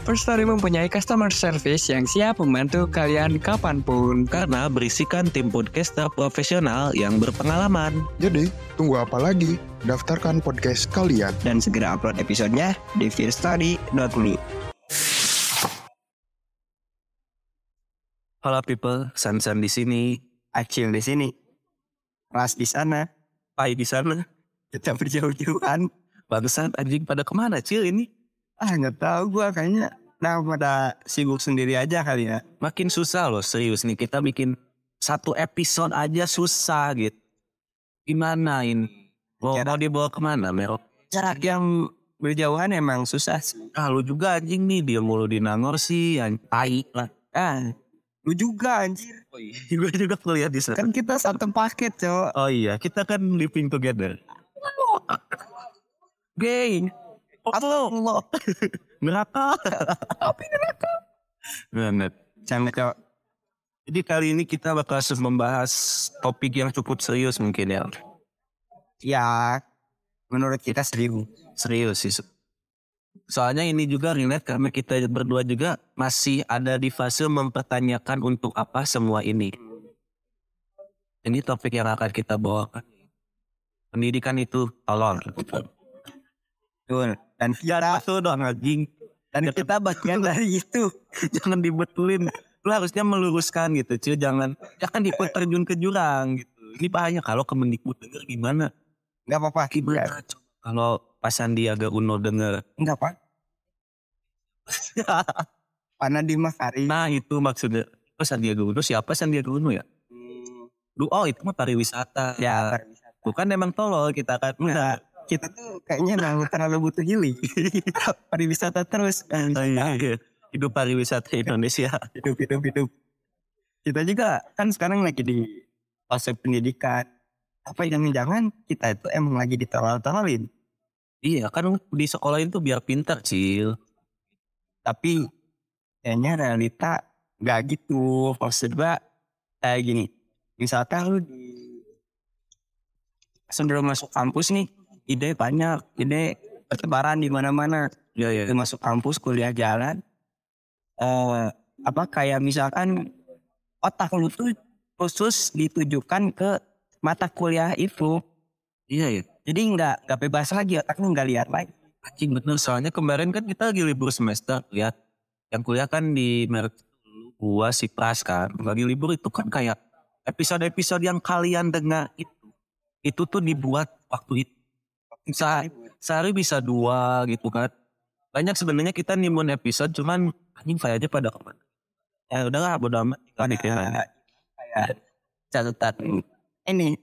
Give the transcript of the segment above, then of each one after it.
First Story mempunyai customer service yang siap membantu kalian kapan pun. Karena berisikan tim podcaster profesional yang berpengalaman. Jadi, tunggu apa lagi? Daftarkan podcast kalian. Dan segera upload episodenya di fearstory.me. Halo people, San-San di sini, Acil di sini, Ras di sana, Pai di sana. kita berjauh-jauhan. Bagusan anjing pada ke mana Cil ini? Ah nggak tahu gua kayaknya nah pada sibuk sendiri aja kali ya. Makin susah loh serius nih kita bikin satu episode aja susah gitu. Gimana ini? Mau, Cara- mau dibawa ke mana Mero? Jarak yang berjauhan emang susah sih. Ah lu juga anjing nih dia mulu di Nangor sih yang tai lah. Ah, lu juga anjir. Oh iya, gue juga kuliah di sana. Kan kita satu paket, cowok. Oh iya, kita kan living together. Geng. Allah. Neraka. Tapi neraka. Jangan cowok. Jadi kali ini kita bakal membahas topik yang cukup serius mungkin ya. Ya, menurut kita serius. Serius sih. Soalnya ini juga relate karena kita berdua juga masih ada di fase mempertanyakan untuk apa semua ini. Ini topik yang akan kita bawakan. Pendidikan itu tolong. Betul. Dan Ya itu dong anjing. dan kita bagian dari itu. Jangan dibetulin. Lu harusnya meluruskan gitu. Cuy. Jangan jangan ikut terjun ke jurang gitu. Ini bahaya kalau Kemendikbud denger gimana. Gak apa-apa. Gimana kalau Pak Sandiaga Uno denger. Enggak apa. Pana di Makarim. Nah itu maksudnya. Oh Sandiaga Uno siapa Sandiaga Uno ya? Lu oh itu mah pariwisata. Ya, pariwisata. Bukan emang tolol kita kan. Nah, kita tuh kayaknya nggak terlalu butuh healing. pariwisata terus. Oh, iya, iya. Hidup pariwisata Indonesia. Hidup, hidup, hidup. Kita juga kan sekarang lagi di fase pendidikan. Apa jangan-jangan kita itu emang lagi ditolol-tololin. Iya kan di sekolah itu biar pintar cil. Tapi kayaknya realita nggak gitu. Maksud gua kayak gini. Misalkan lu di sebelum masuk kampus nih, ide banyak, ide bertebaran di mana-mana. Iya. Lu masuk kampus kuliah jalan. eh apa kayak misalkan otak lu tuh khusus ditujukan ke mata kuliah itu. Iya iya. Jadi nggak nggak bebas lagi otak lu nggak lihat lagi. Anjing bener soalnya kemarin kan kita lagi libur semester lihat yang kuliah kan di merek gua si Pras kan lagi libur itu kan kayak episode-episode yang kalian dengar itu itu tuh dibuat waktu itu Se- sehari bisa dua gitu kan. Banyak sebenarnya kita nimbun episode cuman anjing aja pada ke mana? Ya udahlah bodo amat. Tinggal dikira kayak catatan ini.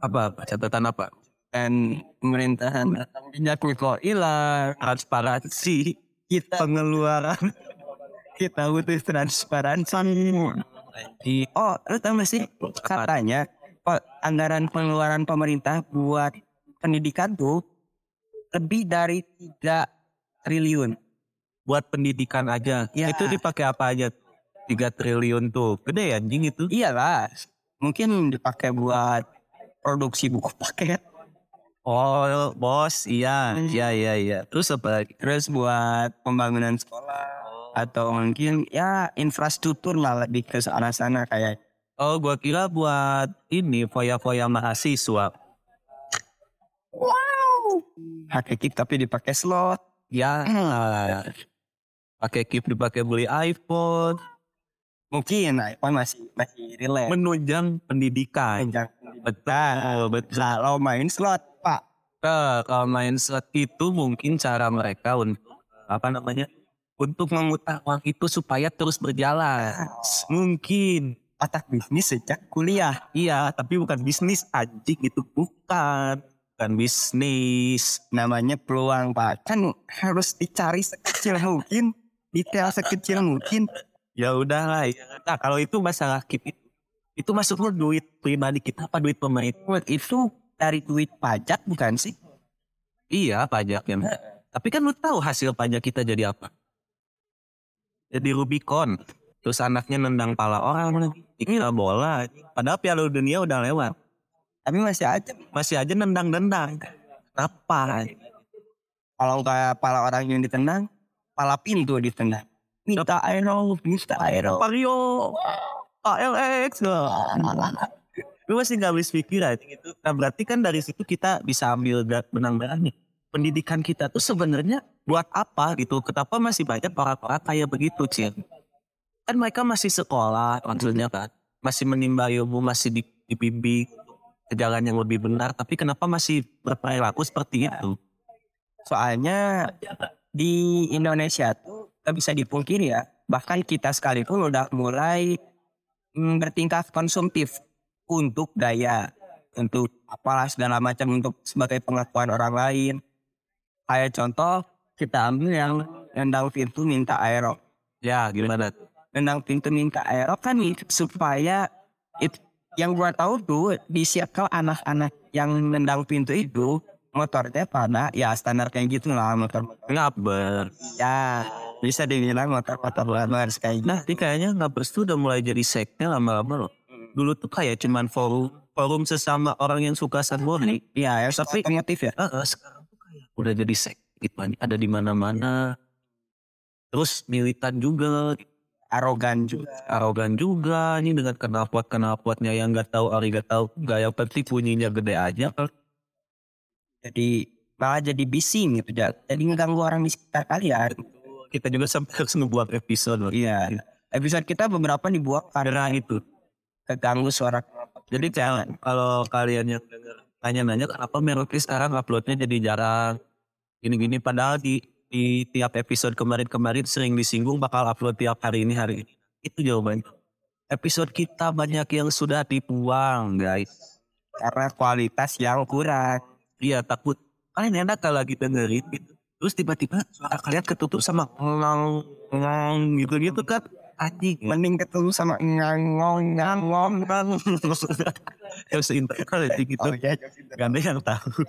Apa apa? Catatan apa? Dan pemerintahan minyak kok hilang. Transparansi kita pengeluaran. Kita butuh transparansi. Di oh lu tahu sih katanya pe- anggaran pengeluaran pemerintah buat pendidikan tuh lebih dari 3 triliun buat pendidikan aja. Ya. Itu dipakai apa aja? 3 triliun tuh. Gede ya anjing itu. iyalah mungkin dipakai buat produksi buku paket Oh, bos. Iya, iya, iya, iya. Terus apa lagi? terus buat pembangunan sekolah atau mungkin ya infrastruktur lah lebih ke arah sana kayak Oh, gua kira buat ini foya-foya mahasiswa. Hakiki tapi dipakai slot Ya, pakai keep dipakai beli iPhone. mungkin iPhone masih masih relate Menunjang pendidikan. Panjang. Betul, betul. kalau main slot pak Nah, kalau main slot itu mungkin cara mereka untuk apa namanya? Untuk memutar uang itu supaya terus berjalan. Mungkin. otak bisnis sejak kuliah. Iya, tapi bukan bisnis anjing itu bukan. Bukan bisnis. Namanya peluang pak. Kan harus dicari sekecil mungkin, detail sekecil mungkin. Ya udahlah. ya. Nah, kalau itu masalah keep itu. Masuk lu duit pribadi kita apa duit pemerintah? Itu dari duit pajak bukan sih? Iya, pajak ya. Tapi kan lu tahu hasil pajak kita jadi apa? Jadi Rubicon. Terus anaknya nendang pala orang lagi. Ini bola. Padahal Piala Dunia udah lewat. Tapi masih aja. Masih aja nendang-nendang. Kenapa? Kalau kayak pala orang yang ditendang, pala pintu ditendang. Minta aero, minta aero. Mario. ALX. Gue masih gak habis pikiran gitu. Nah berarti kan dari situ kita bisa ambil benang-benang nih. Pendidikan kita tuh sebenarnya buat apa gitu. Kenapa masih banyak orang-orang kayak begitu Cil. Kan mereka masih sekolah maksudnya kan. Masih menimba ilmu, masih di- dibimbing ke jalan yang lebih benar. Tapi kenapa masih berperilaku seperti itu? Soalnya di Indonesia tuh gak bisa dipungkiri ya. Bahkan kita sekalipun udah mulai mm, bertingkah konsumtif untuk daya, untuk apalah segala macam untuk sebagai pengakuan orang lain. Kayak contoh kita ambil yang nendang pintu minta aero. Ya gimana? Nendang pintu minta aero kan itu supaya it, yang gua tahu tuh di circle anak-anak yang nendang pintu itu motornya pada ya standar kayak gitu lah motor Ngaber. ya bisa dibilang motor-motor lama kayak gitu. Nah, ini kayaknya Ngabers tuh udah mulai jadi sekte lama-lama loh. Dulu tuh kayak cuman forum forum sesama orang yang suka sunmurni. Iya, ya, Tapi- otomotif ya. Heeh, sekarang tuh kayak udah jadi sekte gitu. Ada di mana-mana. Terus militan juga, Arogan juga. arogan juga ini dengan kenapot-kenapotnya yang nggak tahu ari nggak tahu nggak yang penting bunyinya gede aja. Jadi malah jadi bising gitu. Ja- Jadi ngeganggu orang di sekitar kalian. Kita juga sampai harus ngebuat episode loh. Iya. Episode kita beberapa dibuat karena itu. keganggu suara. Jadi jangan kalau kalian yang denger nanya-nanya kenapa Merauke sekarang uploadnya jadi jarang gini-gini padahal di di tiap episode kemarin-kemarin sering disinggung bakal upload tiap hari ini hari ini. Itu jawabannya. Episode kita banyak yang sudah dibuang guys. Karena kualitas yang kurang. iya takut. Kalian enak kalau lagi dengerin gitu. Terus tiba-tiba suara kalian ketutup sama ngang ngang gitu-gitu kan. Anjing. Mending ketemu sama ngangong ngangong ngang yang seinterval gitu. Oh iya. Gak ada yang tahu.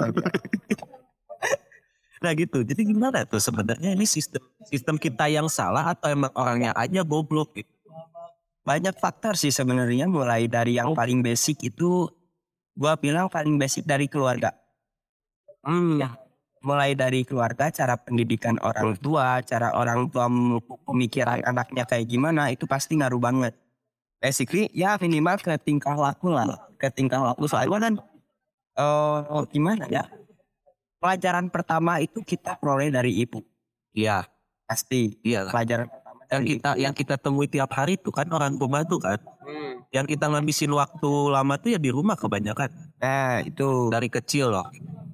Nah gitu. Jadi gimana tuh sebenarnya ini sistem sistem kita yang salah atau emang orangnya aja goblok gitu? Banyak faktor sih sebenarnya mulai dari yang paling basic itu gua bilang paling basic dari keluarga. Hmm. mulai dari keluarga, cara pendidikan orang tua, cara orang tua mem- pemikiran anaknya kayak gimana, itu pasti ngaruh banget. Basically, ya minimal ke tingkah laku lah, ke tingkah laku soalnya kan, eh gimana ya? Pelajaran pertama itu kita peroleh dari ibu, Iya, pasti. iya. Pelajaran pertama Yang kita yang kita temui tiap hari tuh kan orang pembantu kan. Yang kita ngabisin waktu lama tuh ya di rumah kebanyakan. Nah, itu Dari kecil loh.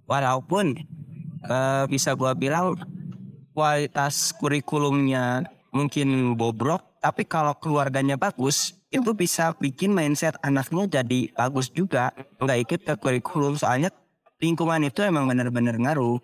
walaupun eh, bisa gua bilang kualitas kurikulumnya mungkin bobrok, tapi kalau keluarganya bagus, itu bisa bikin mindset anaknya jadi bagus juga. Nggak ikut ke kurikulum, soalnya lingkungan itu emang benar-benar ngaruh.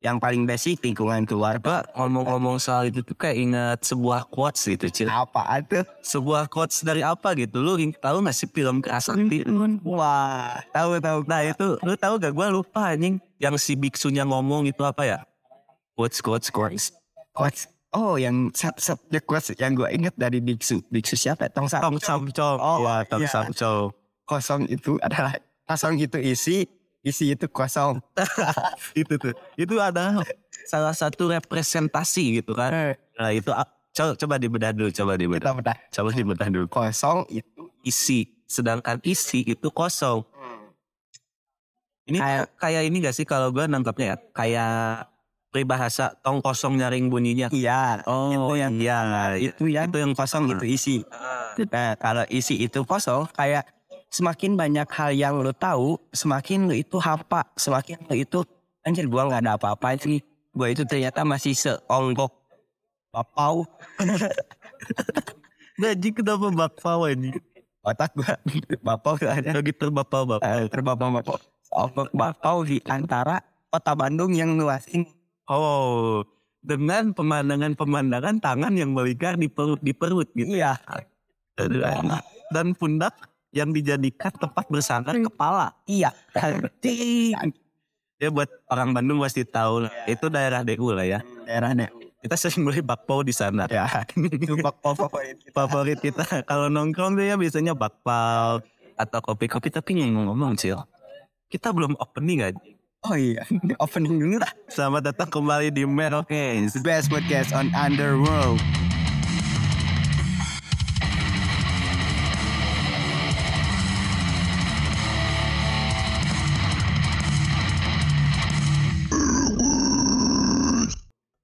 Yang paling basic lingkungan keluarga. Ngomong-ngomong soal itu tuh kayak ingat sebuah quotes gitu, Cil. Apa itu? Sebuah quotes dari apa gitu. Lu tahu gak sih film Kerasakti? Wah, tahu tahu. Nah itu, lu tahu gak gue lupa anjing. Yang si biksunya ngomong itu apa ya? Quotes, quotes, quotes. Quotes. Oh, yang satu-satunya quotes yang gue inget dari biksu. Biksu siapa? Tong Sa- Tong Samco. Oh, ya, Tong iya. Samco. Kosong itu adalah kosong itu isi, isi itu kosong. itu tuh. Itu adalah salah satu representasi gitu kan. Nah itu, ah, coba, coba dibedah dulu, coba dibedah. Kita bedah. Coba dibedah dulu. Kosong itu Isi. Sedangkan isi itu kosong. Ini Kayak- kayak ini gak sih kalau gue nangkapnya ya? Kayak peribahasa tong kosong nyaring bunyinya. iya. Oh Itu yang- iya. Itu yang Itu yang kosong itu isi. Nah, kalau isi itu kosong kayak semakin banyak hal yang lu tahu, semakin lu itu hampa, semakin lu itu anjir gua nggak ada apa-apa sih. Gua itu ternyata masih seonggok bapau. Gaji kenapa bakpao ini? otak gua bapau ada Lagi terbapau-bapau. eh, terbapau-bapau. Soal bapau di antara kota Bandung yang luas ini. Oh, dengan pemandangan-pemandangan tangan yang melingkar di perut di perut gitu. Iya. Dan pundak yang dijadikan tempat bersandar kepala. Iya. Ya buat orang Bandung pasti tahu lah. Itu daerah DU lah ya. Daerahnya. Kita sering beli bakpao di sana. Ya. Itu bapau favorit kita. Favorit kita kalau nongkrong tuh ya biasanya bakpao atau kopi-kopi tapi yang ngomong cil. Kita belum opening aja. Oh iya. Opening dulu lah. Selamat datang kembali di Merokens. Best podcast on Underworld.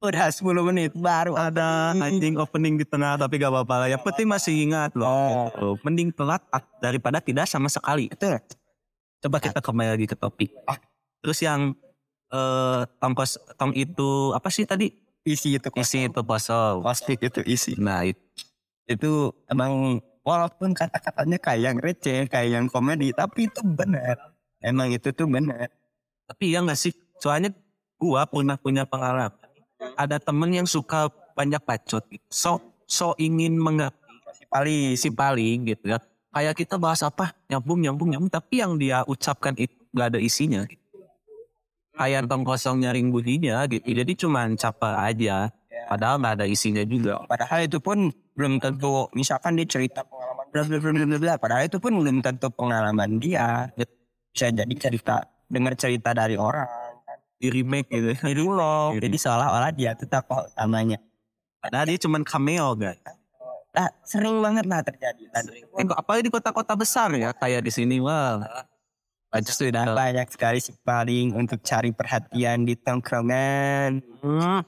Udah 10 menit baru Ada anjing opening di tengah tapi gak apa-apa lah. Yang penting masih ingat loh. Oh, Mending telat daripada tidak sama sekali. Betul. Coba kita kembali lagi ke topik. Terus yang eh tongkos tong itu apa sih tadi? Isi itu Isi itu kosong. plastik itu isi. Nah itu Itu emang walaupun kata-katanya kayak yang receh, kayak yang komedi, tapi itu benar. Emang itu tuh benar. tapi ya nggak sih? Soalnya gua pernah punya pengalaman. Ada temen yang suka banyak bacot. gitu. So so ingin mengerti Si paling si paling gitu ya. Kayak kita bahas apa nyambung nyambung nyambung tapi yang dia ucapkan itu nggak ada isinya. Gitu. Kayak tong kosong nyaring bunyinya gitu. Jadi cuma capa aja. Padahal nggak ada isinya juga. Padahal itu pun belum tentu misalkan dia cerita pengalaman bla bla bla bla bla. Padahal itu pun belum tentu pengalaman dia. Bisa jadi cerita dengar cerita dari orang. Di remake gitu. Itu loh. Jadi seolah-olah dia itu tokoh utamanya. Padahal dia cuma cameo guys. Nah, sering banget lah terjadi. Dan Eh, apalagi di kota-kota besar ya kayak di sini wah. Aja sudah banyak sekali sih paling untuk cari perhatian di tongkrongan. Hmm.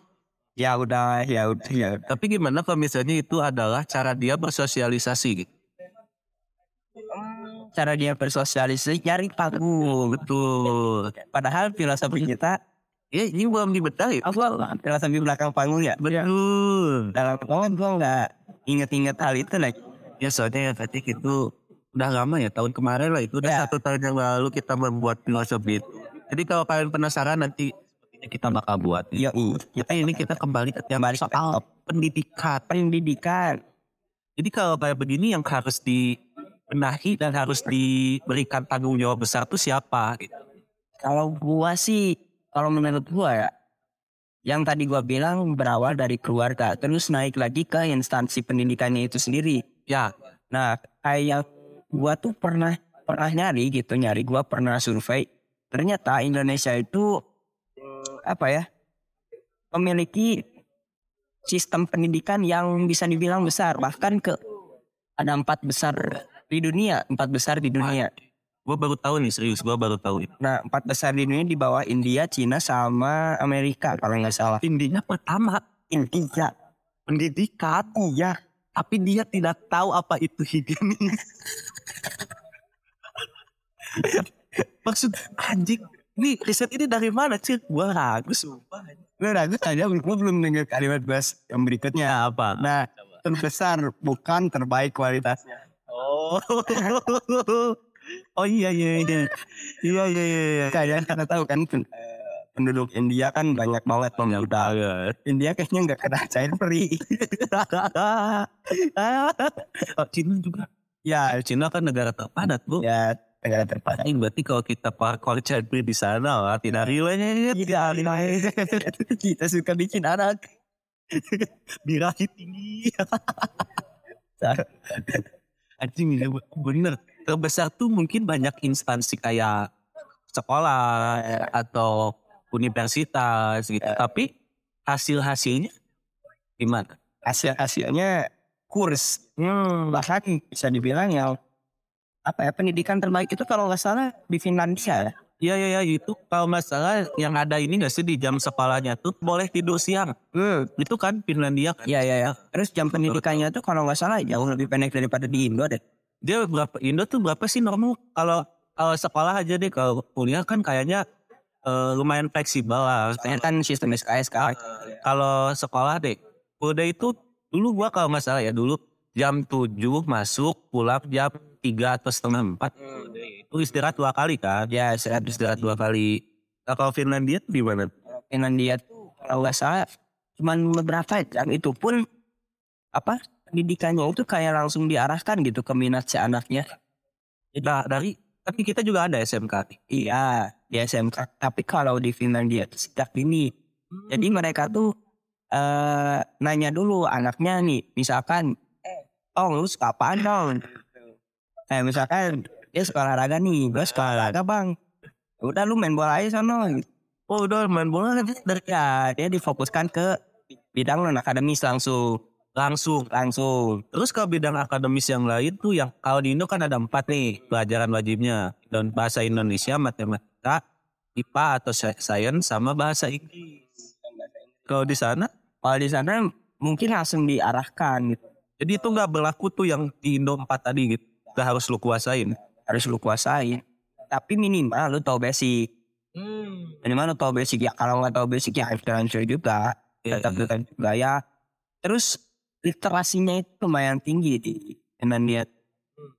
Ya udah, ya udah, ya udah. Tapi gimana kalau misalnya itu adalah cara dia bersosialisasi gitu? Cara dia bersosialisasi nyari panggung. Betul. Padahal filosofi kita, Ya ini belum dibedah ya? apa filosofi belakang panggung ya. Betul. Dalam panggung gua nggak inget-inget hal itu lagi. Ya soalnya ya Fatik itu udah lama ya tahun kemarin lah itu udah Ya. satu tahun yang lalu kita membuat filosofi itu. Jadi kalau kalian penasaran nanti kita bakal buat. Ya, Kita ini kita kembali ke Kembali ke soal pendidikan. pendidikan. Jadi kalau kayak begini yang harus dibenahi dan harus diberikan tanggung jawab besar tuh siapa? Gitu. Kalau gua sih, kalau menurut gua ya, yang tadi gua bilang berawal dari keluarga, terus naik lagi ke instansi pendidikannya itu sendiri. Ya, Nah, kayak gua tuh pernah pernah nyari gitu, nyari gua pernah survei. Ternyata Indonesia itu apa ya? memiliki sistem pendidikan yang bisa dibilang besar, bahkan ke ada empat besar di dunia, empat besar di dunia. gue baru tahu nih serius, gue baru tahu itu. Nah, empat besar di dunia di bawah India, Cina, sama Amerika kalau nggak salah. Intinya pertama India. pendidikan, Iya. tapi dia tidak tahu apa itu higienis. Maksud anjing, nih riset ini dari mana sih? Gua ragu sumpah. Gue ragu aja, gue belum dengar kalimat bahas yang berikutnya. apa? Nah, terbesar bukan terbaik kualitasnya. Oh, oh iya iya iya, iya iya iya. Kalian karena tahu kan pen- penduduk India kan banyak banget pemuda. India kayaknya nggak kena cair free. oh, Cina juga. ya, Cina kan negara terpadat bu. ya negara terpadat. Ini berarti kalau kita parkour champion di sana lah, tidak relate. Iya, kita suka bikin anak. Birahi tinggi. Anjing ini bener. Terbesar tuh mungkin banyak instansi kayak sekolah atau universitas gitu. Tapi hasil-hasilnya gimana? Hasil hasilnya kurs. Hmm, bahkan bisa dibilang ya apa ya pendidikan terbaik itu kalau nggak salah di Finlandia ya. Iya iya iya itu kalau nggak salah yang ada ini nggak sih di jam sekolahnya tuh boleh tidur siang. Hmm. Itu kan Finlandia kan. Iya iya ya. Terus jam pendidikannya tuh kalau nggak salah jauh lebih pendek daripada di Indo deh. Dia berapa Indo tuh berapa sih normal kalau kalau sekolah aja deh kalau kuliah kan kayaknya eh, lumayan fleksibel lah. Kayaknya kan sistem SKS kan. Kalau sekolah deh, udah itu dulu gua kalau nggak salah ya dulu jam 7 masuk pulang jam 3 atau setengah 4 itu istirahat dua kali kan Ya, istirahat istirahat dua kali. Nah, kalau Finlandia tuh gimana? Finlandia tuh kalau nggak salah cuman beberapa jam itu pun apa pendidikannya itu kayak langsung diarahkan gitu ke minat si anaknya. nah, dari tapi kita juga ada SMK Iya di SMK. Tapi kalau di Finlandia itu sejak dini. Jadi mereka tuh eh nanya dulu anaknya nih, misalkan, eh, oh lu suka apaan dong? Eh misalkan dia suka olahraga nih, gue suka olahraga bang. Udah lu main bola aja sana. oh udah main bola dari Ya dia difokuskan ke bidang non akademis langsung, langsung langsung. Terus kalau bidang akademis yang lain tuh yang kalau di Indo kan ada empat nih pelajaran wajibnya dan bahasa Indonesia, matematika, IPA atau sa- sains sama bahasa Inggris. Kalau di sana, Kalau di sana mungkin langsung diarahkan gitu. jadi itu nggak berlaku tuh yang di Indo empat tadi gitu. Udah harus lu kuasain. harus lu kuasain. Tapi minimal lu tahu basic. Minimal lu tahu basic ya. Kalau nggak tahu basic ya hancur juga. Iya, Tetap tetap juga ya. Terus literasinya itu lumayan tinggi di Finlandia.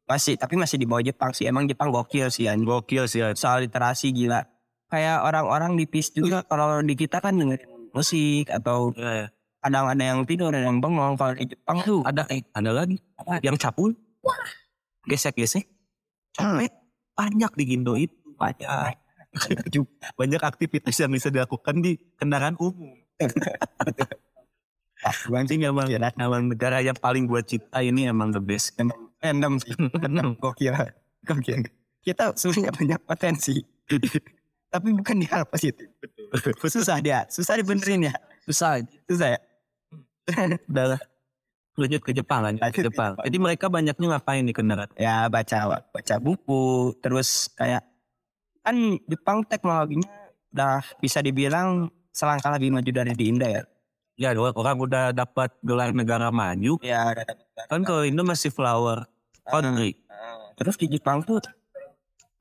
Masih tapi masih di bawah Jepang sih. Emang Jepang gokil sih anjing. Gokil sih. ya. Soal literasi gila. Kayak orang-orang di PIS juga kalau di kita kan dengerin musik atau Ya, ya. kadang ada yang tidur ada yang bengong. Kalau di Jepang tuh Ada eh ada lagi yang capul. Gesek-gesek. Capek banyak di Indo itu banyak. banyak aktivitas yang bisa dilakukan di kendaraan umum. Anjing emang, emang negara yang paling gue cinta ini emang the best. random sih. Random gokil. Gokil. Kita sebenarnya banyak potensi. Tapi bukan di hal positif. Susah dia. Susah dibenerin ya. Susah. Susah ya. Udah lah. Lanjut ke Jepang lanjut ke Jepang. Jadi mereka banyaknya ngapain di kendaraan? ya baca baca buku. Terus kayak kan Jepang teknologinya udah bisa dibilang selangkah lebih maju dari di Indo ya. Ya orang udah dapat gelar negara maju. Ya. Kan kalau Indo masih flower country. Terus di Jepang tuh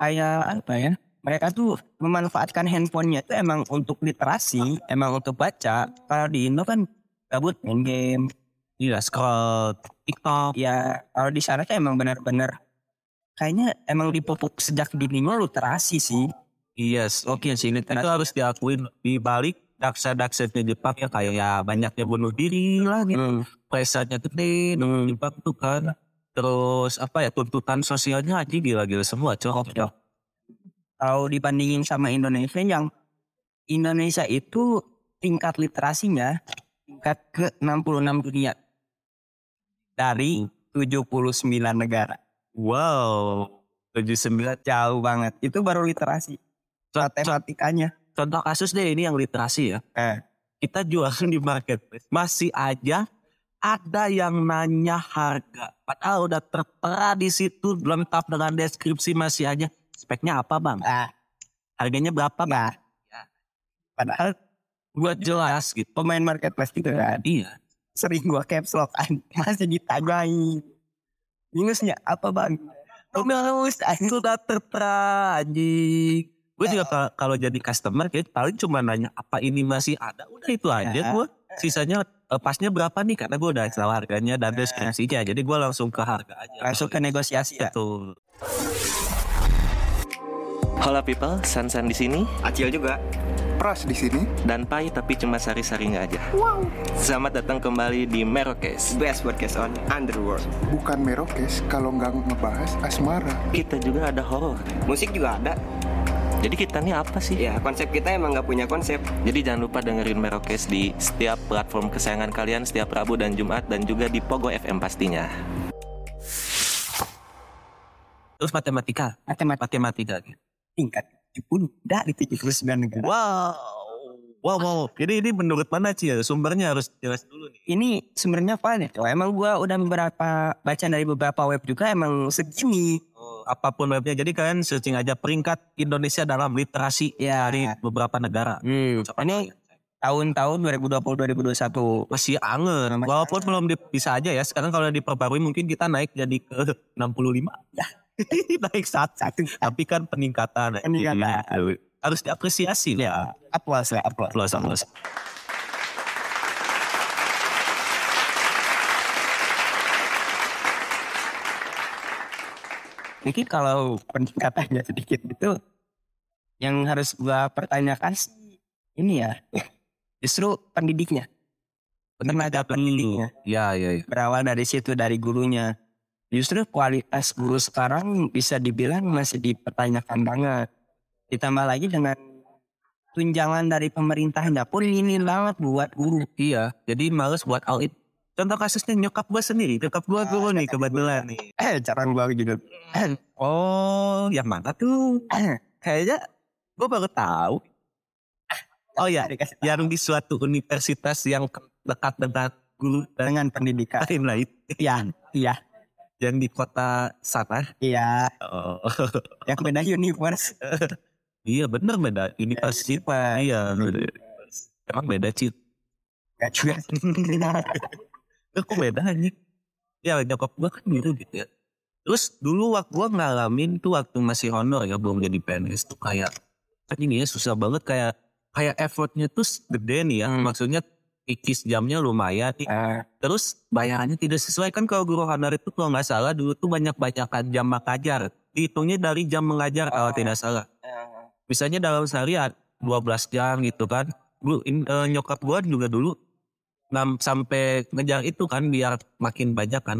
kayak apa ya? Mereka tuh memanfaatkan handphonenya itu emang untuk literasi, emang untuk baca. Kalau di Indo kan gabut main game. Iya scroll TikTok. Ya kalau di sana tuh emang benar-benar kayaknya emang dipupuk sejak dininya literasi sih. Yes, oke sih. Itu harus diakuin di balik daksa-daksanya Jepang ya kayak ya banyaknya bunuh diri lah gitu. Hmm. Pressure-nya gede di Jepang tuh kan. Terus apa ya tuntutan sosialnya aja gila-gila semua cok. Yo. Kalau dibandingin sama Indonesia yang Indonesia itu tingkat literasinya tingkat ke 66 dunia dari 79 negara. Wow. 79 Jauh banget. Itu baru literasi. Matematikanya. Contoh kasus deh ini yang literasi ya. Eh. Kita jualan di marketplace. Masih aja ada yang nanya harga. Padahal udah tertera di situ lengkap dengan deskripsi masih aja. Speknya apa bang? Ah, Harganya berapa bang? enggak. Padahal Buat jelas gitu. pemain marketplace itu kan Iya. Sering gua caps lock kan. Masih ditanyain. Minusnya apa bang? Minus Sudah tertera anjing. Gue juga ka- kalau jadi customer kayak paling cuma nanya apa ini masih ada. Udah itu aja Ya. gue. Sisanya eh, pasnya berapa nih karena gue udah tahu harganya dan deskripsinya. Jadi gue langsung ke harga aja. Langsung ke negosiasi ya. Betul. Hola people, Sansan di sini Acil juga. Pras di sini. dan Pai tapi cuma sari-sarinya aja. Wow. Selamat datang kembali di Merokes. Best podcast on Underworld. Bukan merokes kalau nggak ngebahas asmara. Kita juga ada horor. Musik juga ada. Jadi kita nih apa sih? Ya konsep kita emang nggak punya konsep. Jadi jangan lupa dengerin Merokes di setiap platform kesayangan kalian setiap Rabu dan Jumat dan juga di Pogo FM pastinya. Terus matematika. Matematika Matematika. tingkat 70 dari 79 negara. Wow. Wow, wow. Jadi ini menurut mana sih ya? Sumbernya harus jelas dulu nih. Ini sebenarnya apa nih? Coba emang gua udah beberapa baca dari beberapa web juga emang segini. Oh, apa pun webnya. Jadi kalian searching aja peringkat Indonesia dalam literasi Ya. dari beberapa negara. Hmm. Coba Ini tahun-tahun 2020 2021. masih anger. Walaupun belum di- bisa aja ya. Sekarang kalau diperbarui mungkin kita naik jadi ke 65. Ya. naik satu, satu. Tapi kan peningkatan. Peningkatan. Jadi, harus diapresiasi. Ya. Aplaus lah, aplaus. Plus. mungkin kalau pendekatannya sedikit itu yang harus gua pertanyakan sih ini ya justru pendidiknya tenaga pendidiknya Ya, ya, ya. berawal dari situ dari gurunya justru kualitas guru sekarang bisa dibilang masih dipertanyakan banget ditambah lagi dengan tunjangan dari pemerintahnya pun ini banget buat guru Iya, jadi males buat all in. Contoh kasusnya nyokap gue sendiri, nyokap gue guru nih kebetulan nih. eh cara gua juga Oh, yang mana tuh? Kayaknya gue baru tahu. Oh ya, yang di suatu universitas yang dekat dengan guru dengan pendidikan lain lain. iya iya Yang di kota sana. iya Oh, yang beda universe iya bener beda. Universitas. Iya, beda. Emang beda sih. Gak juga Eh, kok beda aja? Ya nyokap gue kan gitu gitu ya. Terus dulu waktu gue ngalamin tuh waktu masih honor ya belum jadi PNS tuh kayak kan ini ya susah banget kayak kayak effortnya tuh gede nih ya. Maksudnya ikis jamnya lumayan nih. Ah, Terus bayarannya tidak sesuai kan kalau guru honor itu kalau nggak salah dulu tuh banyak banyakan jam mengajar. Dihitungnya dari jam mengajar kalau tidak salah. Misalnya dalam sehari ada 12 jam gitu kan. Guru, in- eh, nyokap gua juga dulu ngam, sampai ngejar itu kan biar makin banyak kan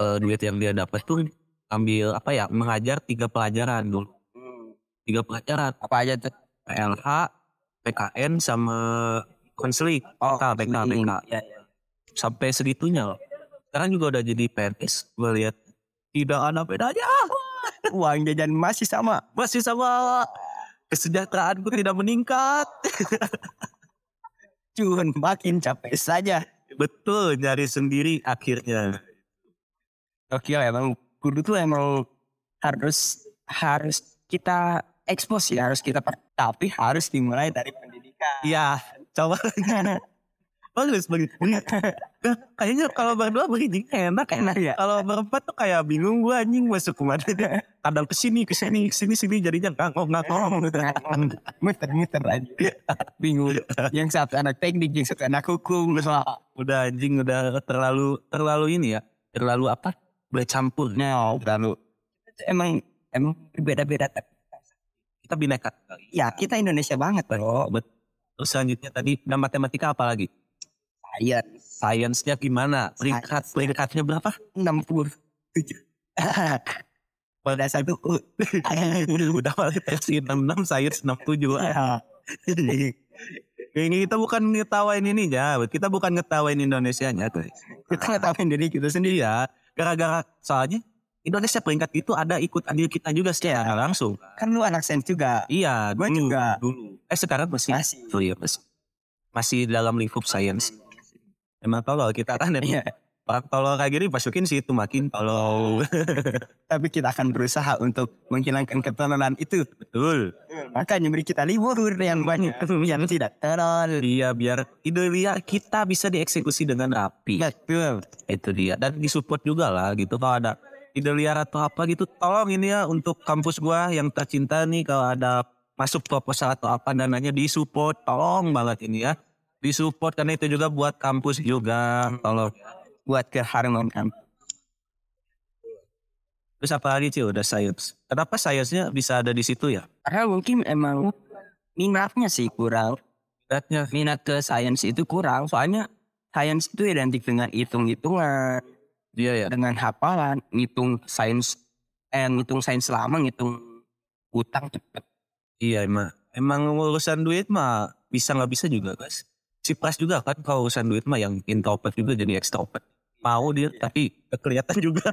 eh, duit yang dia dapat tuh ambil apa ya mengajar tiga pelajaran dulu tiga pelajaran apa aja tuh PLH PKN sama konseling oh PK PK ya, ya. sampai segitunya loh. Sekarang juga udah jadi PNS gue lihat. Tidak ada bedanya. Uang jajan masih sama. Masih sama. Kesejahteraan gue tidak meningkat. Cun makin capek saja. Betul nyari sendiri akhirnya. Oke emang guru tuh emang harus harus kita ekspos ya harus kita tapi harus dimulai dari pendidikan. Iya, coba. bagus, bagus. Nah, Kayaknya kalau berdua begini enak enak ya Kalau berempat tuh kayak bingung gue anjing masuk ke mana. Kadang ke sini, ke sini, ke sini, sini jadinya ngangkong, ngangkong. muter-muter aja bingung yang satu anak teknik yang satu anak hukum Udah anjing, udah terlalu, terlalu ini ya. Terlalu apa? Bercampur. nah terlalu emang emang beda-beda Kita bineka. ya kita Indonesia banget bro Betul. Terus selanjutnya tadi, nah matematika apa lagi? Science Sainsnya gimana? Peringkat, peringkatnya berapa? 67 pada satu Udah balik versi 66, sains 67. Ini kita bukan ngetawain ini ya, kita bukan ngetawain Indonesia nya kita ngetawain diri kita sendiri Iya, gara-gara soalnya Indonesia peringkat itu ada ikut andil kita juga secara langsung. kan lu anak sains juga Iya, dulu, juga. dulu. Eh sekarang masih. Masih. Oh iya masih. Masih dalam lingkup sains. Emang tolol kita kan Iya. Orang tolol kayak gini masukin sih itu makin tolol. tapi kita akan berusaha untuk menghilangkan ketololan itu Betul. makanya beri kita libur yang banyak yang tidak terlalu Iya biar ide liar kita bisa dieksekusi dengan rapi. betul itu dia dan disupport juga lah gitu kalau ada ide liar atau apa gitu tolong ini ya untuk kampus gua yang tercinta nih kalau ada masuk proposal atau apa dananya disupport tolong banget ini ya. Disupport karena itu juga buat kampus juga tolong buat keharmonian terus apa lagi sih udah science kenapa science-nya bisa ada di situ ya? Karena mungkin emang minatnya sih kurang. Beratnya minat ke sains itu kurang soalnya sains itu identik dengan hitung-hitungan dia ya dengan hafalan ngitung sains eh ngitung sains lama ngitung utang cepet. Iya emang emang urusan duit mah bisa nggak bisa juga guys si Pras juga kan kalau urusan duit mah yang introvert juga jadi extrovert mau dia tapi kelihatan juga.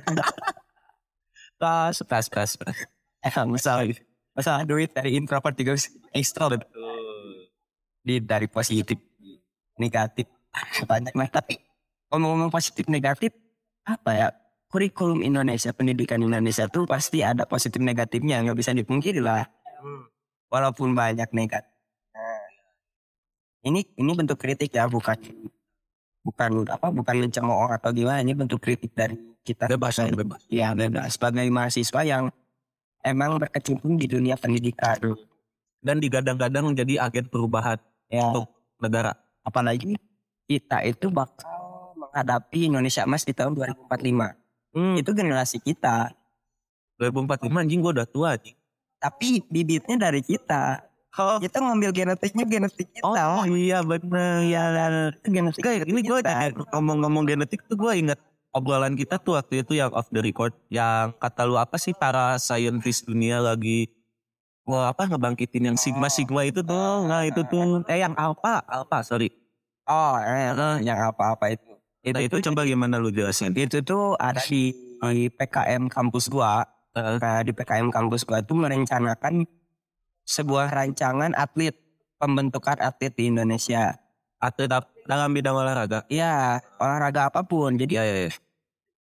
Tas tas tas tas eh masalah masalah duit dari introvert juga extrovert di dari positif negatif. Banyak nah tapi ngomong-ngomong positif negatif apa ya kurikulum Indonesia pendidikan Indonesia tuh pasti ada positif negatifnya nggak bisa dipungkiri lah. Walaupun banyak negatif Nah, ini ini bentuk kritik ya bukan bukan apa bukan mencemooh atau gimana ini bentuk kritik dari kita. Bebas ya bebas. Ya bebas. Sebagai mahasiswa yang emang berkecimpung di dunia pendidikan. Dan digadang-gadang menjadi agen perubahan ya. untuk negara. Apalagi kita itu bakal menghadapi Indonesia Emas di tahun 2045 hmm. itu generasi kita 2045 anjing gue udah tua anjing. Tapi bibitnya dari kita. Oh, Kita ngambil genetiknya genetik kita. oh iya bener. Iya kan. Itu genetik Kayak ini gue kita. ngomong-ngomong genetik tuh gue inget obrolan kita tuh waktu itu yang off the record yang kata lu apa sih para scientist dunia lagi wah apa ngebangkitin yang sigma sigma itu tuh nah itu tuh eh yang alpha alpha sorry Oh, eh, eh, yang apa-apa itu. Nah, itu coba gimana lu jelasin Itu tuh ada di, di PKM kampus gua. Eh, Nah, di PKM kampus gua tuh merencanakan sebuah rancangan atlet pembentukan atlet di Indonesia. atlet dalam bidang olahraga Ya, olahraga apa pun. Jadi ya ya, ya.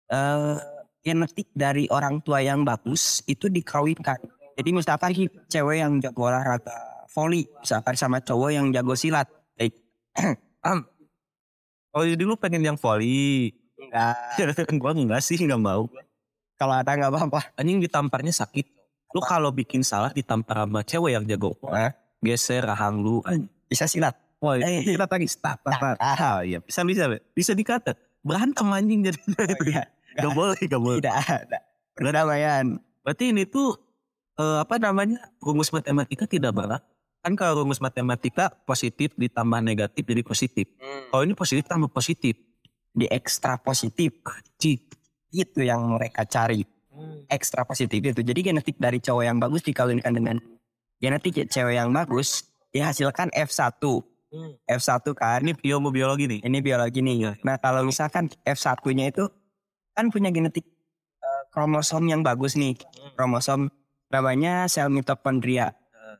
eh, genetik dari orang tua yang bagus itu dikawinkan. Jadi misalkan cewek yang jago olahraga volley, misalkan sama cowok yang jago silat. Eh, oh jadi lu pengen yang volley enggak, gua enggak sih nggak mau kalau ada nggak apa-apa. anjing ditamparnya sakit lu kalau bikin salah ditampar sama cewek yang jago Hah? geser rahang lu anjing. Bisa silat. Wah, Eh, kita tadi stop, stop, stop. Ah, iya, bisa bisa, Be. bisa dikata. Berantem anjing jadi Iya, gak boleh, gak boleh. tidak ada. Perdamaian. Berarti ini tuh eh, apa namanya rumus matematika tidak berat. Kan kalau rumus matematika positif ditambah negatif jadi positif. Kalau ini positif tambah positif. Di ekstra positif. Itu yang mereka cari. Ekstra positif itu. Jadi genetik dari cowok yang bagus dikawinkan dengan genetik cewek yang bagus dihasilkan F1. F1 kan Ini ilmu biologi nih. ini biologi nih. Nah kalau misalkan F1-nya itu kan punya genetik eh, kromosom yang bagus nih. Kromosom namanya sel mitokondria.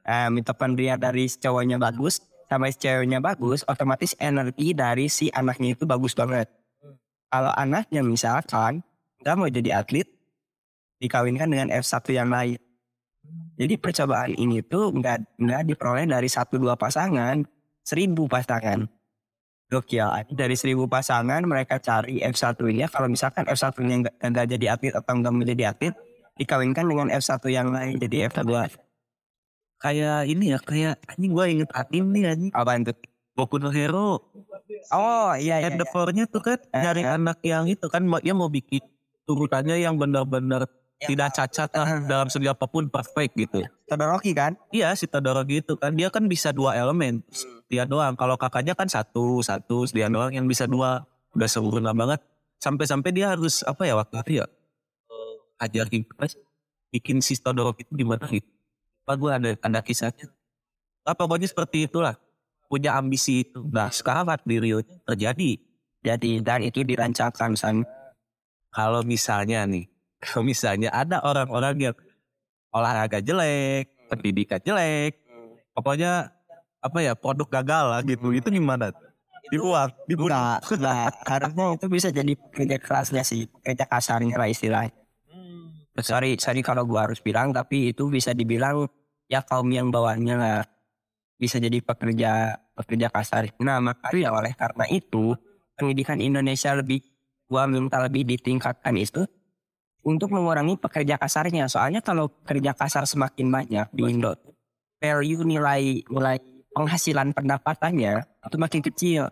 Eh, mitokondria dari cowoknya bagus sama si ceweknya bagus, otomatis energi dari si anaknya itu bagus banget. Kalau anaknya misalkan nggak mau jadi atlet, dikawinkan dengan F1 yang lain. Jadi percobaan ini tuh nggak nggak diperoleh dari satu dua pasangan, seribu pasangan. Gokil. Dari seribu pasangan mereka cari F1-nya. Kalau misalkan F1-nya nggak nggak jadi atlet atau nggak menjadi atlet, dikawinkan dengan F1 yang lain jadi F2. Kayak ini ya, kayak anjing gue inget anim nih anjing. Apa itu? Boku no Hero. Oh iya iya. And the four-nya tuh kan Eh, nyari eh. anak yang itu kan dia mau bikin turutannya yang benar-benar Ya. tidak cacat lah dalam segi apa pun perfect gitu. Todoroki kan? Iya si Todoroki itu kan dia kan bisa dua elemen dia doang. Kalau kakaknya kan satu satu dia doang yang bisa dua udah sempurna banget. Sampai-sampai dia harus apa ya waktu itu ya eh, ajarin bikin si Todoroki itu gimana gitu. Apa gue ada ada kisahnya. Nah, pokoknya seperti itulah punya ambisi itu. Nah sekarang di Rio terjadi. Jadi dan itu dirancangkan san. Kalau misalnya nih, kalau misalnya ada orang-orang yang olahraga jelek, pendidikan jelek, pokoknya apa ya produk gagal lah gitu, itu gimana? Dibuang, dibuang. Enggak, enggak. Harusnya itu bisa jadi kerja kerasnya sih, kerja kasarnya lah istilahnya. Sorry, sorry kalau gua harus bilang, tapi itu bisa dibilang ya kaum yang bawahnya lah bisa jadi pekerja pekerja kasar. Nah makanya oleh karena itu pendidikan Indonesia lebih gua minta lebih ditingkatkan itu untuk mengurangi pekerja kasarnya. Soalnya kalau kerja kasar semakin banyak di Indo, value nilai nilai penghasilan pendapatannya itu makin kecil.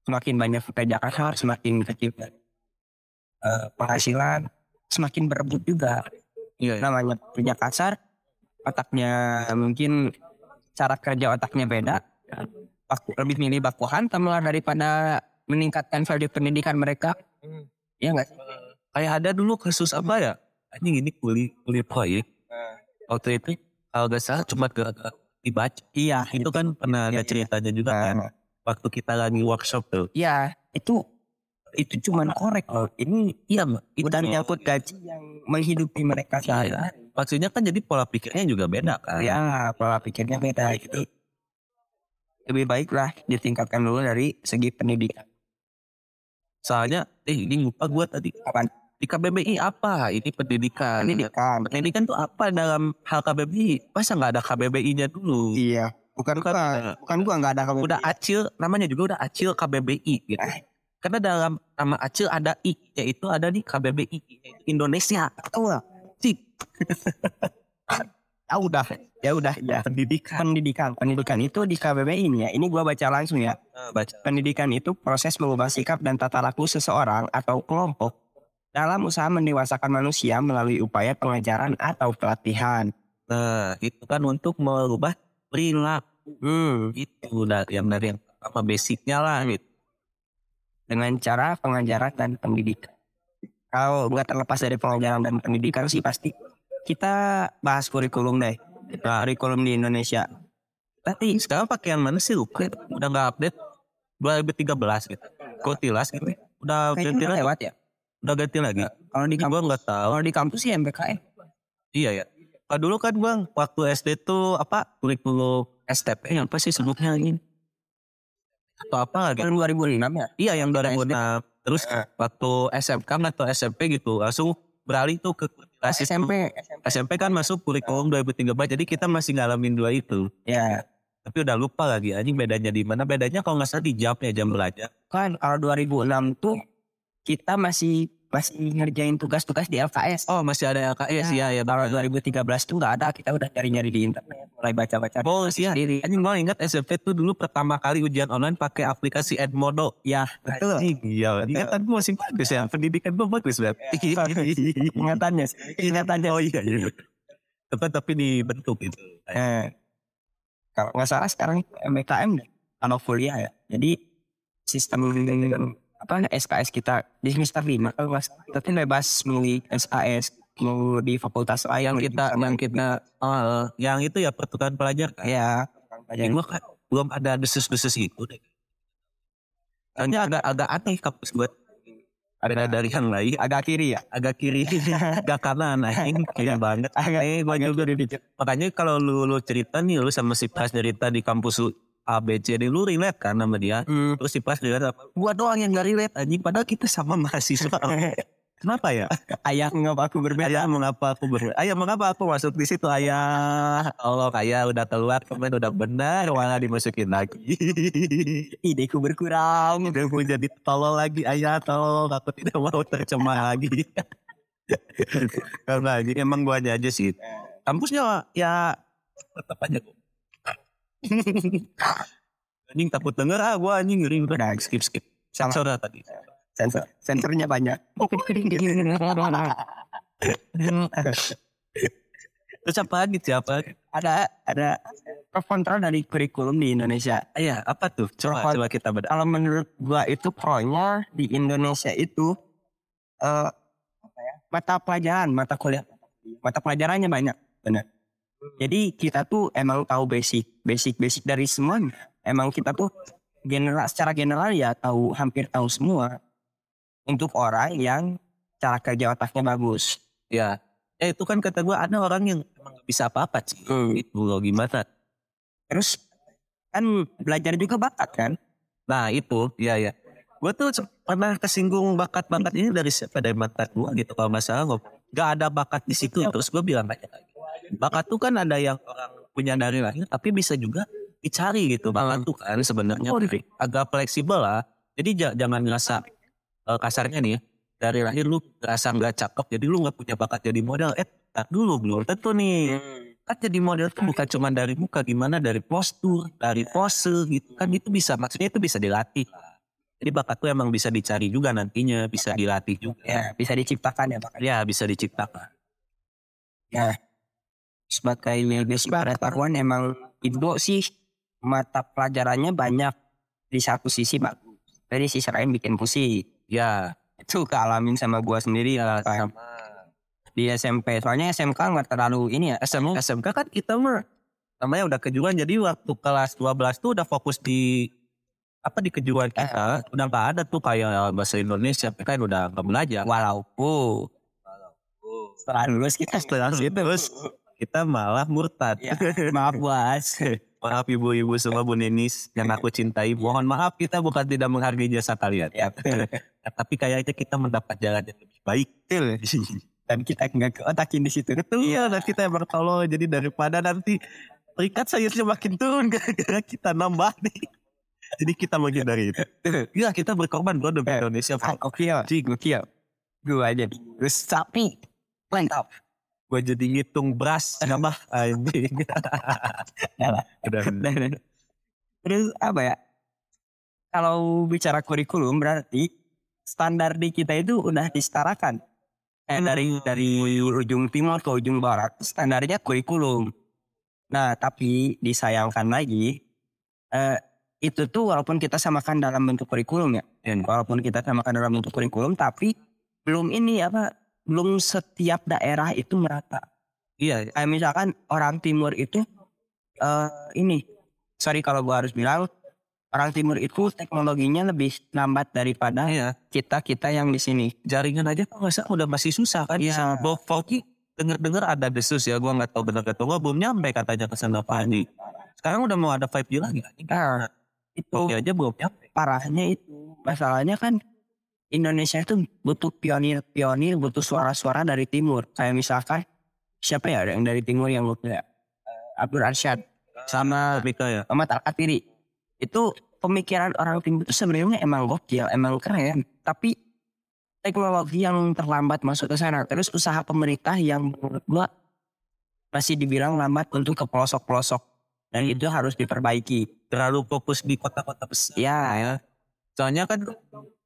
Semakin banyak pekerja kasar, semakin kecil eh, penghasilan, semakin berebut juga Iya, iya. namanya kerja kasar otaknya mungkin cara kerja otaknya beda Baku- lebih milih baku hantam lah daripada meningkatkan value pendidikan mereka ya nggak sih? Kayak ada dulu kasus apa ya? Anjing ini kuli kuli proyek. Waktu itu kalau gak salah cuma gara-gara dibaca. iya Itu kan pernah ada Iya, iya. ceritanya juga kan. Nah, Waktu kita lagi workshop tuh. iya itu itu cuman korek loh ini Iya. Itu udah menyangkut gaji yang menghidupi mereka sehari-hari maksudnya kan jadi pola pikirnya juga beda kan. ya pola pikirnya beda gitu lebih baik lah ditingkatkan dulu dari segi pendidikan Soalnya, eh ini lupa gue tadi. Apaan? Di KBBI apa? Ini pendidikan. pendidikan Pendidikan tuh apa dalam hal KBBI? Masa nggak ada KBBI-nya dulu? iya bukan Bukan, bukan gua nggak ada kamu udah acil, namanya juga udah acil KBBI gitu. Karena dalam nama acil ada I, yaitu ada di KBBI yaitu Indonesia. tahu nggak Cik, ah udah ya udah ya pendidikan. pendidikan pendidikan itu di KBBI ini ya ini gua baca langsung ya Eh, baca. pendidikan itu proses mengubah sikap dan tata laku seseorang atau kelompok dalam usaha mendewasakan manusia melalui upaya pengajaran atau pelatihan. Nah, itu kan untuk merubah perilaku. Hmm, Itu dari yang dari yang pertama basicnya lah gitu. Dengan cara pengajaran dan pendidikan. Kalau nggak terlepas dari pengajaran dan pendidikan sih pasti kita bahas kurikulum deh. Kurikulum di Indonesia. Tapi sekarang pakaian mana sih lupa? Udah nggak update 2013 gitu. Kotilas gitu. Udah ganti Kayaknya udah lagi. lewat ya. Udah ganti lagi. Kalau di kampus, nggak tahu. kalau di kampus sih MBKM. Iya ya. Kalau dulu kan bang, waktu SD tuh apa kurikulum STP yang apa sih sebutnya ini? Atau apa lagi? Tahun 2006 ya. Iya yang 2006. Terus Eh. waktu SMK atau SMP gitu langsung beralih tuh ke kelas itu. SMP. SMP kan masuk kurikulum 2013 jadi kita masih ngalamin dua itu. Ya. Tapi udah lupa lagi anjing bedanya di mana? Bedanya kalau nggak salah di jam ya jam belajar. Kan kalau 2006 tuh kita masih masih ngerjain tugas-tugas di LKS. Oh masih ada LKS ya ya. Kalau 2013 tuh nggak ada, kita udah nyari-nyari di internet, mulai baca-baca. Oh sih ya. sendiri. Anjing gue ingat SMP tuh dulu pertama kali ujian online pakai aplikasi Edmodo. Ya, betul. Iya, ingatan gue masih bagus ya. Pendidikan gue bagus banget. Ingatannya, ingatannya. Oh iya, iya. Tapi, tapi dibentuk itu. Eh, kalau nggak salah sekarang MBKM deh, kalau kuliah ya. Jadi sistem apa SKS kita di semester 5 kalau nggak salah. Kita tuh bebas milih SKS mau di fakultas lain yang kita. yang kita oh, yang itu ya pertukaran pelajar kan. ya Ya, gue kan belum ada desus-desus gitu deh. Hanya agak agak aneh kampus gue. Ada dari yang lain. agak kiri ya? Agak kiri agak kanan anjing. Kaya banget. Agak eh gue juga makanya kalau lu lu cerita nih lu sama si Pras cerita di kampus A B C D lu relate kan sama dia. Hmm. terus si relate apa gua doang yang gak relate anjing. Padahal kita sama mahasiswa. Kenapa ya? Ayah ngapa aku berbeda? Ayah mengapa aku ber ayah mengapa aku masuk di situ ayah? Allah ayah udah keluar kemarin udah benar malah dimasukin lagi. Ideku berkurang. Udah mau jadi tolol lagi ayah tolol. Aku tidak mau tercemar lagi. Karena ini emang gua aja aja sih. Kampusnya ya tetap aja kok anjing takut denger ah gua anjing ngeri. Udah skip skip. Sensor dah tadi. Sensor. Sensornya banyak. Terus apa lagi siapa? Ada ada pro kontra dari kurikulum di Indonesia. Iya apa tuh? Coba Pro- coba kita bedah kalau menurut gua itu pro-nya di Indonesia itu eh apa ya mata pelajaran mata kuliah. Mata pelajarannya banyak. Benar jadi kita tuh emang tahu basic basic basic dari semuanya. Emang kita tuh general secara general ya tahu hampir tahu semua untuk orang yang cara kerja otaknya bagus. Ya ya itu kan kata gua ada orang yang emang gak bisa apa-apa sih. Itu loh gimana? Terus kan belajar juga bakat kan? Nah itu, iya ya. Gue tuh pernah kesinggung bakat-bakat ini dari siapa? Dari mantan gue gitu kalau masalah gue gak ada bakat di situ. Terus gue bilang aja lagi. Bakat tuh kan ada yang orang punya dari lahir, tapi bisa juga dicari gitu. Bakat tuh kan sebenarnya agak fleksibel lah. Jadi ja- jangan ngerasa eh, kasarnya nih ya, dari lahir lu ngerasa nggak cakep, jadi lu nggak punya bakat jadi model. Eh, tak dulu belum tentu nih. Kan jadi model tuh bukan cuma dari muka, gimana dari postur, dari pose gitu kan itu bisa, maksudnya itu bisa dilatih. Jadi bakat tuh emang bisa dicari juga nantinya, bisa dilatih juga. ya bisa diciptakan ya bakat Ya bisa diciptakan. Sebagai basic pengetahuan emang Indo sih mata pelajarannya banyak di satu sisi bagus dari sisi lain bikin pusing Ya, itu kealamin sama gua sendiri ya kayak di SMP soalnya SMK nggak terlalu ini ya. SM, SMK kan kita mah namanya udah kejuruan. Jadi waktu kelas 12 tuh udah fokus di apa di kejuruan kita. Udah nggak ada tuh kayak bahasa Indonesia. Kan udah nggak belajar. Walaupun setelah lulus kita setelah terus kita malah murtad. Ya, maaf bos. Maaf ibu-ibu semua bu Nenis yang aku cintai. Mohon maaf kita bukan tidak menghargai jasa kalian. Ya. Betul. tapi kayaknya kita mendapat jalan yang lebih baik. Dan kita nggak keotakin di situ. Iya dan kita yang bertolong jadi daripada nanti peringkat sayurnya makin turun gara-gara kita nambah nih. Jadi kita menghindari itu. Iya kita berkorban bro demi Indonesia Ah, oke ya gokil gua aja terus sapi. Lengkap gue jadi ngitung beras nambah anjing Udah. udah Terus apa ya? Kalau bicara kurikulum berarti standar di kita itu udah disetarakan. Eh, dari dari ujung timur ke ujung barat standarnya kurikulum. Nah tapi disayangkan lagi eh, itu tuh walaupun kita samakan dalam bentuk kurikulum ya, dan walaupun kita samakan dalam bentuk kurikulum tapi belum ini apa belum setiap daerah itu merata. Iya, Kayak misalkan orang timur itu eh ini sorry kalau gua harus bilang orang timur itu teknologinya lebih lambat daripada iya. kita kita yang di sini. Jaringan aja kok nggak udah masih susah kan? Iya. Bawa 4G denger-denger ada desus ya, gua nggak tahu benar atau nggak belum nyampe katanya ke sana Andi. Sekarang udah mau ada 5G lagi. Nah, itu aja belum nyampe. parahnya itu masalahnya kan Indonesia itu butuh pionir-pionir, butuh suara-suara dari timur. Kayak misalkan siapa ya yang dari timur yang lu kayak eh, Abdul Arsyad sama Mika ya. Ahmad Al Katiri. Itu pemikiran orang timur itu sebenarnya emang gokil, emang keren. Tapi teknologi yang terlambat masuk ke sana. Terus usaha pemerintah yang menurut gua masih dibilang lambat untuk ke pelosok-pelosok. Dan itu harus diperbaiki. Terlalu fokus di kota-kota besar. Ya, ya. Soalnya kan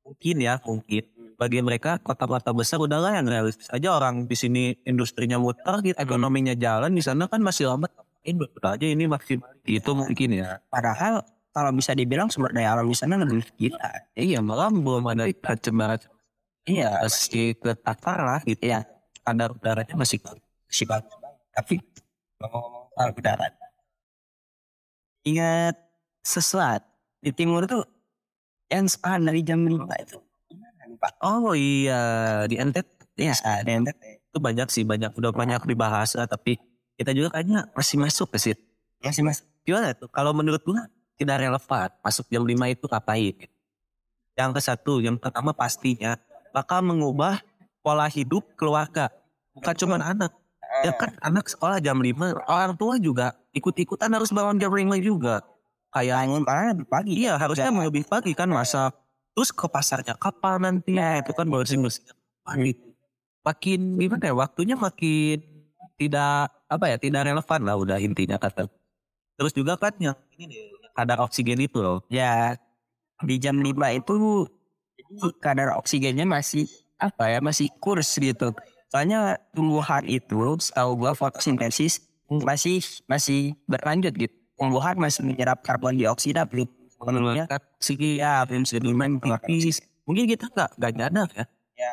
mungkin ya mungkin. Bagi mereka kota-kota besar udah yang realistis aja. Orang di sini industrinya muter gitu ekonominya jalan di sana kan masih lambat ini aja ini masih itu mungkin ya. Padahal kalau bisa dibilang sumber daya alam di sana lebih kita. iya malah belum ada macam-macam. Iya, masih ketakar lah gitu. Iya, kadar udaranya masih si bagus. Tapi ngomong-ngomong soal udara. Ingat sesuatu di timur tuh yang sepahan dari jam 5 itu. Gimana nih, Pak? oh iya. Di NTT Iya, ada yang itu banyak sih banyak. Udah banyak dibahas lah, tapi kita juga kayaknya masih masuk ke situ. Masih mas. gimana tuh? Kalau menurut gua tidak relevan masuk jam 5 itu ngapain yang ke satu yang pertama pastinya bakal mengubah pola hidup keluarga. Bukan cuma anak. Ya kan anak sekolah jam 5 orang tua juga ikut-ikutan harus bangun jam 5 juga kayak Bangun parah lebih pagi. iya harusnya mau lebih pagi kan masa. Terus ke pasarnya kapan nanti? Ya itu kan bersih bersih pagi. Makin gimana ya waktunya makin tidak apa ya tidak relevan lah udah intinya kata. Terus juga kan yang ini nih kadar oksigen itu loh. Ya, di jam 5 itu kadar oksigennya masih apa ya masih kurs gitu. Soalnya tumbuhan itu setahu gua fotosintesis masih masih berlanjut gitu. Tumbuhan masih menyerap karbon dioksida belum sepenuhnya. kan segi ya belum tipis mungkin kita nggak nggak nyadar ya?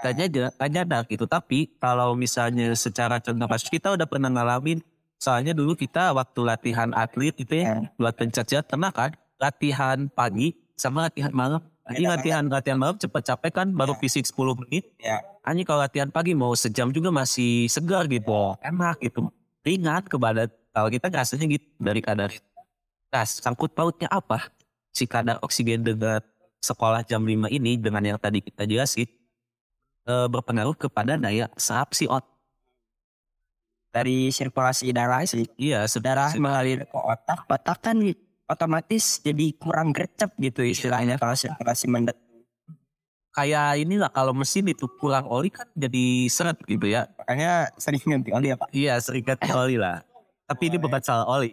Nggak nyadar nggak nyadar gitu. Tapi kalau misalnya secara contoh kasus kita udah pernah ngalamin soalnya dulu kita waktu latihan atlet itu ya buat pencet pernah kan? Latihan pagi sama latihan malam. Ini latihan latihan malam cepet capek kan? Baru fisik 10 menit. Ya. hanya kalau latihan pagi mau sejam juga masih segar gitu. Enak gitu. Ringan ke badan kalau kita rasanya gitu dari kadar itu. Nah sangkut pautnya apa si kadar oksigen dengan sekolah jam 5 ini dengan yang tadi kita jelasin eh, berpengaruh kepada daya serap si otak. Dari sirkulasi darah sih. Iya, Darah sebenarnya mengalir ke otak, otak kan otomatis jadi kurang gercep gitu istilahnya kalau sirkulasi mendet. kayak inilah kalau mesin itu kurang oli kan jadi seret gitu ya. Makanya sering ganti oli apa? Iya, seringat oli lah. Tapi ini bukan salah oli.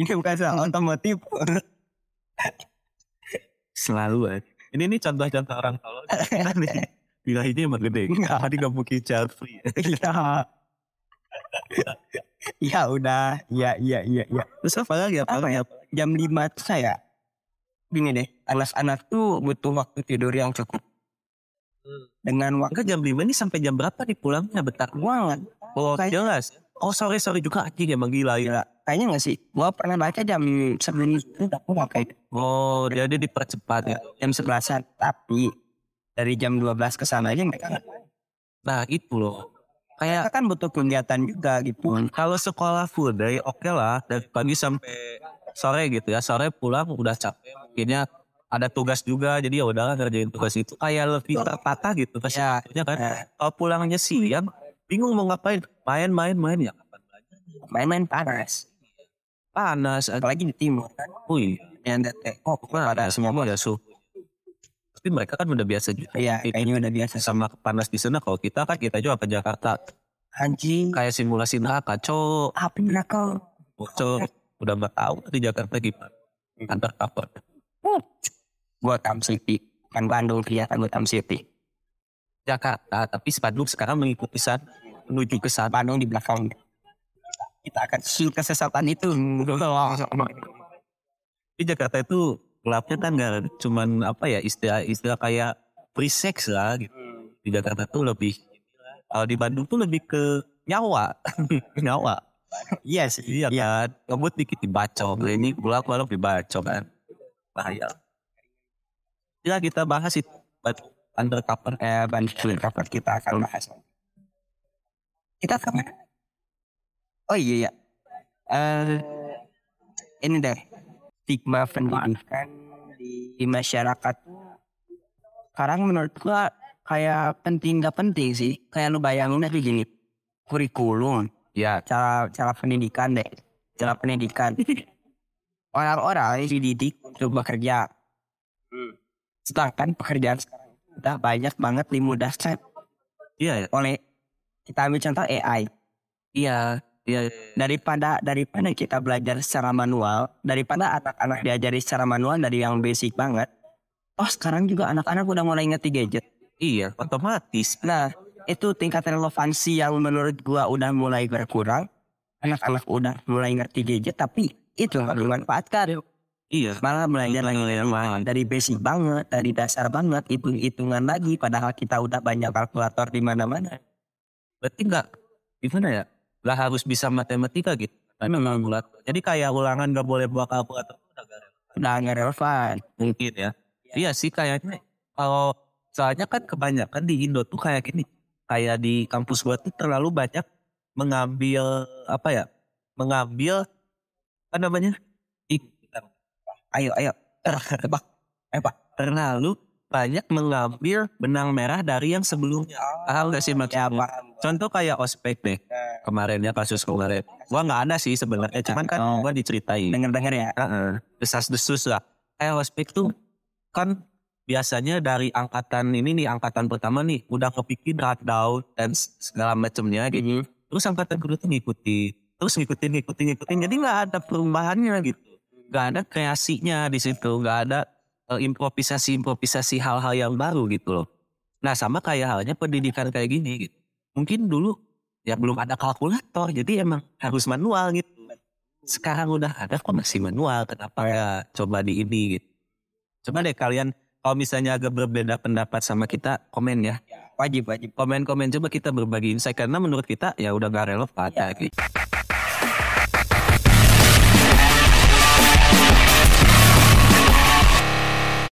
Ini bukan salah otomotif. Selalu. Ini ini contoh-contoh orang tolol. Bila ini emang gede. Tadi gak mungkin child free. Iya. Iya udah, iya iya iya iya. Terus apa lagi apa? Apa ya? Jam 5 tuh saya gini deh, anak-anak tuh butuh waktu tidur yang cukup. Dengan waktu Enggak jam 5 ini sampai jam berapa nih pulangnya? Bentar. banget. Oh, Kayak- jelas. Oh, sorry sorry juga anjing emang gila ya. Kayaknya gak sih? Gua pernah baca jam 9 itu udah pulang kayak Oh, jadi dipercepat ya. jam 11 Tapi dari jam 12 ke sana aja mereka nggak- Nah, itu loh. mereka Kayak kan butuh kegiatan juga gitu. kalau sekolah full day oke lah dari pagi sampai sore gitu ya. Sore pulang udah capek. Mungkinnya ada tugas juga jadi ya udahlah ngerjain tugas itu kayak lebih tertata gitu pas Ya. ya kan. Nah, Kalau pulangnya siang bingung mau ngapain. Main main ya kapan main-main panas. Panas. Apalagi di timur kan. Wih, Yang teh oh ada semua ada suhu. Tapi mereka kan udah biasa juga. Iya, kayaknya udah biasa. sama panas di sana kalau kita kan kita juga ke Jakarta Anjing. kayak simulasi neraka cok Apa neraka? cok udah nggak tahu di Jakarta gimana antar cover Gua Tam City. Kan Bandung kelihatan Gotham City. Jakarta, tapi Bandung sekarang mengikuti saat menuju ke sana. Bandung di belakang. Kita akan susul kesesatan itu. Di Jakarta itu gelapnya kan nggak cuman apa ya istilah-istilah kayak free sex lah gitu. Di Jakarta tuh lebih kalau di Bandung tuh lebih ke nyawa, nyawa. Iya sih. Iya kan, ngebut dikit dibacok, ini bolak balik dibacok kan, bahaya. Ya kita bahas itu. Undercover. Eh, Bandung cover kita akan bahas. Kita ke mana? Oh iya ya. Eh, ini deh. Stigma pendidikan di masyarakat. Sekarang menurut gua kayak penting gak penting sih. Kayak lu bayangin aja gini. Kurikulum. Ya, cara cara pendidikan deh. Cara pendidikan. Orang-orang dididik untuk bekerja sedangkan pekerjaan sekarang udah banyak banget dimudahkan iya, oleh kita ambil contoh AI iya, iya. daripada daripada kita belajar secara manual daripada anak-anak diajari secara manual dari yang basic banget oh sekarang juga anak-anak udah mulai ngerti gadget. Iya, otomatis. nah itu tingkat relevansi yang menurut gua udah mulai berkurang anak-anak udah mulai ngerti gadget tapi itu nggak dimanfaatkan Iya. malah belajar lagi dari basic banget dari dasar banget hitung hitungan lagi padahal kita udah banyak kalkulator di mana-mana Berarti nggak gimana ya? Nggak harus bisa matematika gitu. Tapi memang bulat. Jadi kayak ulangan nggak boleh bawa kalkulator. udah nggak relevan. udah nggak relevan Mungkin ya. Iya sih kayaknya. Kalau soalnya kan kebanyakan di Indo tuh kayak gini. Kayak di kampus gua tuh terlalu banyak mengambil apa ya? Mengambil apa namanya? Ayo ayo tebak eh pak terlalu banyak mengambil benang merah dari yang sebelumnya. Paham gak sih maksudnya? Contoh kayak ospek deh. Kemarin ya kasus kemarin. Gua nggak ada sih sebenarnya, cuman kan Oh. gua diceritain. denger denger ya Desas-desus lah. Kayak ospek tuh kan biasanya dari angkatan ini nih, angkatan pertama nih, udah kepikir down dan segala macamnya gitu. Terus angkatan kedua tuh ngikutin. Terus ngikutin, ngikutin, ngikutin. Jadi nggak ada perubahannya gitu. Nggak ada kreasinya di situ. Nggak ada eh, improvisasi-improvisasi hal-hal yang baru gitu loh. Nah sama kayak halnya pendidikan kayak gini gitu. Mungkin dulu ya belum ada kalkulator. Jadi emang harus manual gitu. Sekarang udah ada kok masih manual. Kenapa ya coba di ini gitu. Coba deh kalian kalau misalnya agak berbeda pendapat sama kita komen ya. wajib wajib Komen-komen coba kita berbagi insight karena menurut kita ya udah gak relevan Ya. ya. gitu.